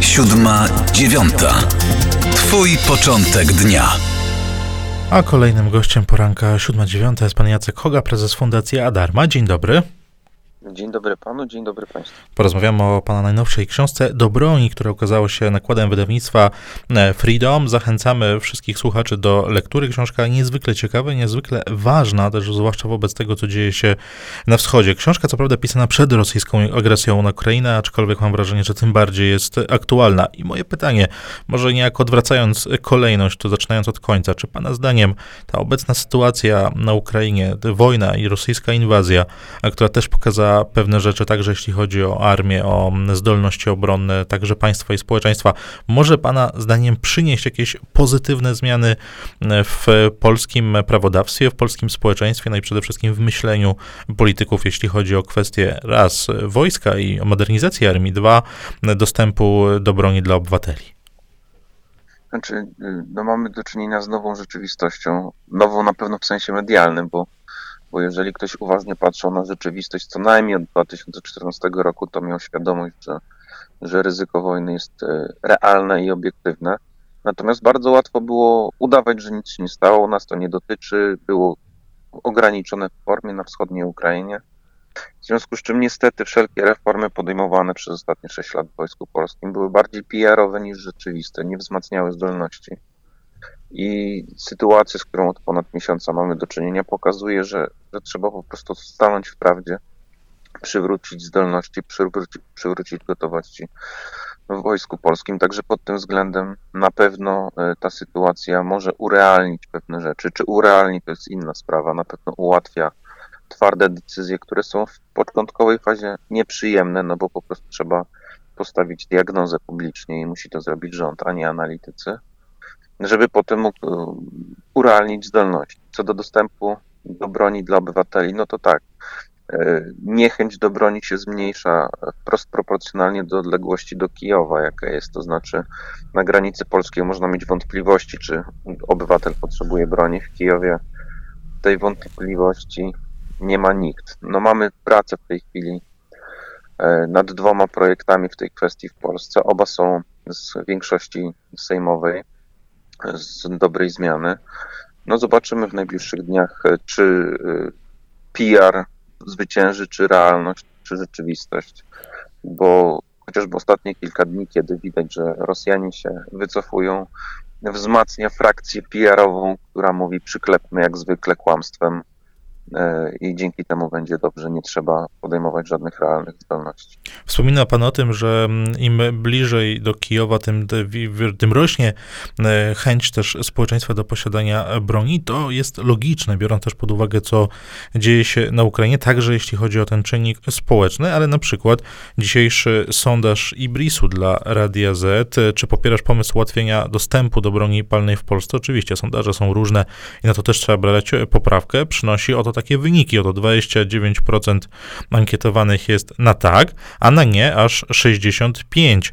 Siódma, dziewiąta. Twój początek dnia. A kolejnym gościem poranka 7.9 jest pan Jacek Hoga, prezes Fundacji Adarma. Dzień dobry. Dzień dobry panu, dzień dobry państwu. Porozmawiamy o pana najnowszej książce Do broni, która ukazała się nakładem wydawnictwa e, Freedom. Zachęcamy wszystkich słuchaczy do lektury. Książka niezwykle ciekawa, niezwykle ważna, też zwłaszcza wobec tego, co dzieje się na wschodzie. Książka co prawda pisana przed rosyjską agresją na Ukrainę, aczkolwiek mam wrażenie, że tym bardziej jest aktualna. I moje pytanie, może niejako odwracając kolejność, to zaczynając od końca, czy pana zdaniem ta obecna sytuacja na Ukrainie, wojna i rosyjska inwazja, która też pokazała pewne rzeczy, także jeśli chodzi o armię, o zdolności obronne, także państwa i społeczeństwa, może Pana zdaniem przynieść jakieś pozytywne zmiany w polskim prawodawstwie, w polskim społeczeństwie, no i przede wszystkim w myśleniu polityków, jeśli chodzi o kwestie raz wojska i o modernizację armii, dwa dostępu do broni dla obywateli? Znaczy, no mamy do czynienia z nową rzeczywistością, nową na pewno w sensie medialnym, bo bo jeżeli ktoś uważnie patrzył na rzeczywistość co najmniej od 2014 roku, to miał świadomość, że, że ryzyko wojny jest e, realne i obiektywne. Natomiast bardzo łatwo było udawać, że nic się nie stało, nas to nie dotyczy, było ograniczone w formie na wschodniej Ukrainie. W związku z czym niestety wszelkie reformy podejmowane przez ostatnie 6 lat w Wojsku Polskim były bardziej PR-owe niż rzeczywiste, nie wzmacniały zdolności. I sytuacja, z którą od ponad miesiąca mamy do czynienia, pokazuje, że, że trzeba po prostu stanąć w prawdzie, przywrócić zdolności, przywrócić, przywrócić gotowości w Wojsku Polskim. Także pod tym względem na pewno e, ta sytuacja może urealnić pewne rzeczy. Czy urealni, to jest inna sprawa. Na pewno ułatwia twarde decyzje, które są w początkowej fazie nieprzyjemne, no bo po prostu trzeba postawić diagnozę publicznie i musi to zrobić rząd, a nie analitycy żeby potem mógł e, urealnić zdolności. Co do dostępu do broni dla obywateli, no to tak. E, niechęć do broni się zmniejsza wprost proporcjonalnie do odległości do Kijowa, jaka jest. To znaczy, na granicy polskiej można mieć wątpliwości, czy obywatel potrzebuje broni. W Kijowie tej wątpliwości nie ma nikt. No mamy pracę w tej chwili e, nad dwoma projektami w tej kwestii w Polsce. Oba są z większości sejmowej z dobrej zmiany. No zobaczymy w najbliższych dniach, e, czy e, PR zwycięży, czy realność, czy rzeczywistość, bo chociażby ostatnie kilka dni, kiedy widać, że Rosjanie się wycofują, wzmacnia frakcję PR-ową, która mówi przyklepmy jak zwykle kłamstwem i dzięki temu będzie dobrze, nie trzeba podejmować żadnych realnych zdolności. Wspomina Pan o tym, że mm, im bliżej do Kijowa, tym, tym rośnie e, chęć też społeczeństwa do posiadania broni. To jest logiczne, biorąc też pod uwagę, co dzieje się na Ukrainie, także jeśli chodzi o ten czynnik społeczny, ale na przykład dzisiejszy sondaż Ibrisu dla Radia Z, czy popierasz pomysł ułatwienia dostępu do broni palnej w Polsce? Oczywiście, sondaże są różne i na to też trzeba brać poprawkę. Przynosi oto takie wyniki. Oto 29% ankietowanych jest na tak, a na nie aż 65%.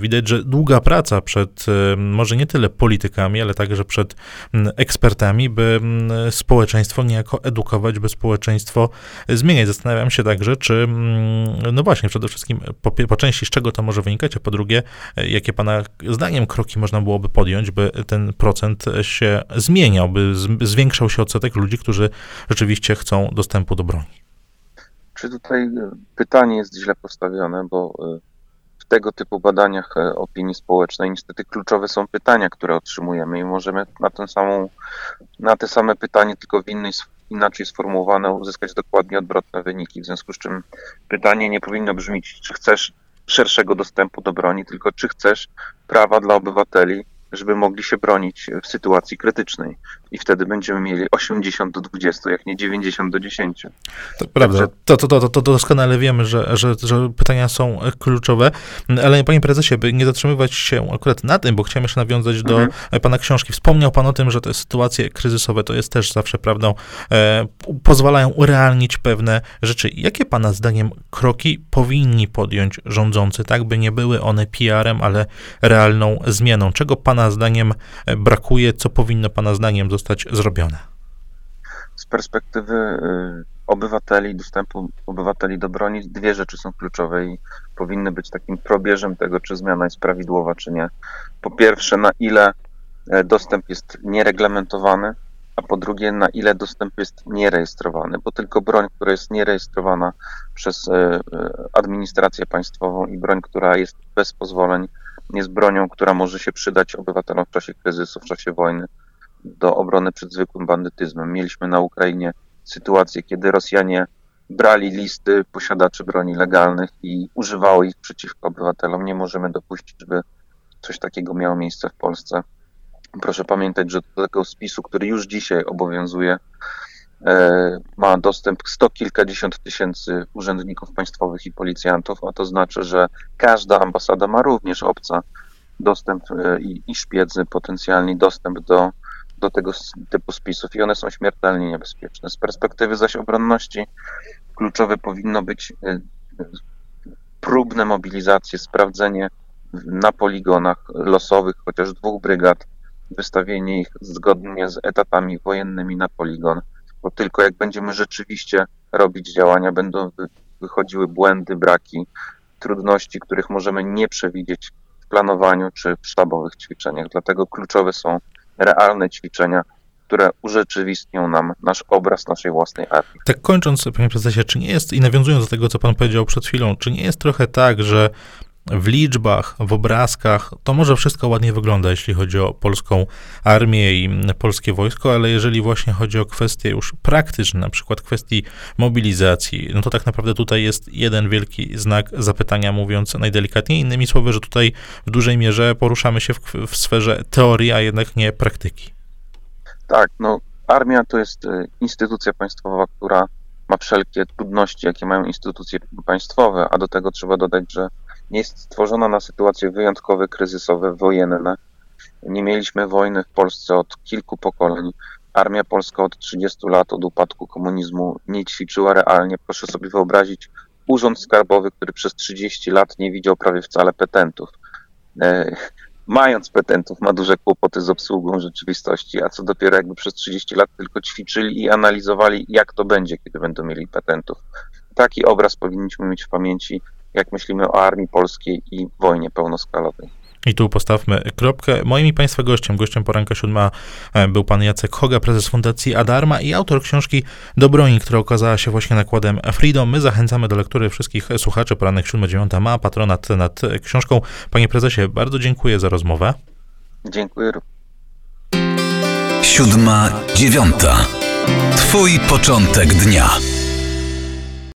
Widać, że długa praca przed e, może nie tyle politykami, ale także przed ekspertami, by społeczeństwo niejako edukować, by społeczeństwo zmieniać. Zastanawiam się także, czy, no właśnie, przede wszystkim po, po części z czego to może wynikać, a po drugie, e, jakie Pana zdaniem kroki można byłoby podjąć, by ten procent się zmieniał, by zwiększał się odsetek ludzi, którzy rzeczywiście chcą dostępu do broni. Czy tutaj e, pytanie jest źle postawione, bo e, w tego typu badaniach e, opinii społecznej niestety kluczowe są pytania, które otrzymujemy i możemy na, tę samą, na te same pytanie, tylko w innej, inaczej sformułowane, uzyskać dokładnie odwrotne wyniki. W związku z czym pytanie nie powinno brzmieć, czy chcesz szerszego dostępu do broni, tylko czy chcesz prawa dla obywateli żeby mogli się bronić w sytuacji krytycznej. I wtedy będziemy mieli 80 do 20, jak nie 90 do 10. To prawda, to, to, to, to doskonale wiemy, że, że, że pytania są kluczowe, ale panie prezesie, by nie zatrzymywać się akurat na tym, bo chciałem jeszcze nawiązać do mhm. pana książki. Wspomniał pan o tym, że te sytuacje kryzysowe to jest też zawsze prawdą, e, pozwalają urealnić pewne rzeczy. Jakie pana zdaniem kroki powinni podjąć rządzący, tak by nie były one PR-em, ale realną zmianą? Czego pana Pana zdaniem e, brakuje, co powinno Pana zdaniem zostać zrobione? Z perspektywy y, obywateli, dostępu obywateli do broni, dwie rzeczy są kluczowe i powinny być takim probierzem tego, czy zmiana jest prawidłowa, czy nie. Po pierwsze, na ile e, dostęp jest niereglamentowany, a po drugie, na ile dostęp jest nierejestrowany, bo tylko broń, która jest nierejestrowana przez e, administrację państwową i broń, która jest bez pozwoleń, jest bronią, która może się przydać obywatelom w czasie kryzysu, w czasie wojny do obrony przed zwykłym bandytyzmem. Mieliśmy na Ukrainie sytuację, kiedy Rosjanie brali listy posiadaczy broni legalnych i używały ich przeciwko obywatelom. Nie możemy dopuścić, żeby coś takiego miało miejsce w Polsce. Proszę pamiętać, że do tego spisu, który już dzisiaj obowiązuje, ma dostęp sto kilkadziesiąt tysięcy urzędników państwowych i policjantów, a to znaczy, że każda ambasada ma również obca dostęp e, i, i szpiedzy potencjalni dostęp do, do tego typu spisów i one są śmiertelnie niebezpieczne. Z perspektywy zaś obronności kluczowe powinno być e, próbne mobilizacje, sprawdzenie na poligonach losowych chociaż dwóch brygad wystawienie ich zgodnie z etatami wojennymi na poligon, bo tylko jak będziemy rzeczywiście robić działania, będą wychodziły błędy, braki, trudności, których możemy nie przewidzieć w planowaniu czy w sztabowych ćwiczeniach. Dlatego kluczowe są realne ćwiczenia, które urzeczywistnią nam nasz obraz naszej własnej armii. Tak kończąc, panie prezesie, czy nie jest, i nawiązując do tego, co pan powiedział przed chwilą, czy nie jest trochę tak, że w liczbach, w obrazkach, to może wszystko ładnie wygląda, jeśli chodzi o polską armię i polskie wojsko, ale jeżeli właśnie chodzi o kwestie już praktyczne, na przykład kwestii mobilizacji, no to tak naprawdę tutaj jest jeden wielki znak zapytania, mówiąc najdelikatniej. Innymi słowy, że tutaj w dużej mierze poruszamy się w, w sferze teorii, a jednak nie praktyki. Tak, no armia to jest e, instytucja państwowa, która ma wszelkie trudności, jakie mają instytucje państwowe, a do tego trzeba dodać, że jest stworzona na sytuacje wyjątkowe, kryzysowe, wojenne. Nie mieliśmy wojny w Polsce od kilku pokoleń. Armia polska od 30 lat, od upadku komunizmu, nie ćwiczyła realnie. Proszę sobie wyobrazić urząd skarbowy, który przez 30 lat nie widział prawie wcale petentów. E, mając petentów, ma duże kłopoty z obsługą rzeczywistości, a co dopiero jakby przez 30 lat tylko ćwiczyli i analizowali, jak to będzie, kiedy będą mieli petentów. Taki obraz powinniśmy mieć w pamięci jak myślimy o armii polskiej i wojnie pełnoskalowej. I tu postawmy kropkę. Moim i Państwa gościem, gościem poranka siódma e, był pan Jacek Hoga, prezes Fundacji Adarma i autor książki Do broni, która okazała się właśnie nakładem Freedom. My zachęcamy do lektury wszystkich słuchaczy. Poranek 7-9 ma patronat nad książką. Panie prezesie, bardzo dziękuję za rozmowę. Dziękuję. Siódma, dziewiąta. Twój początek dnia.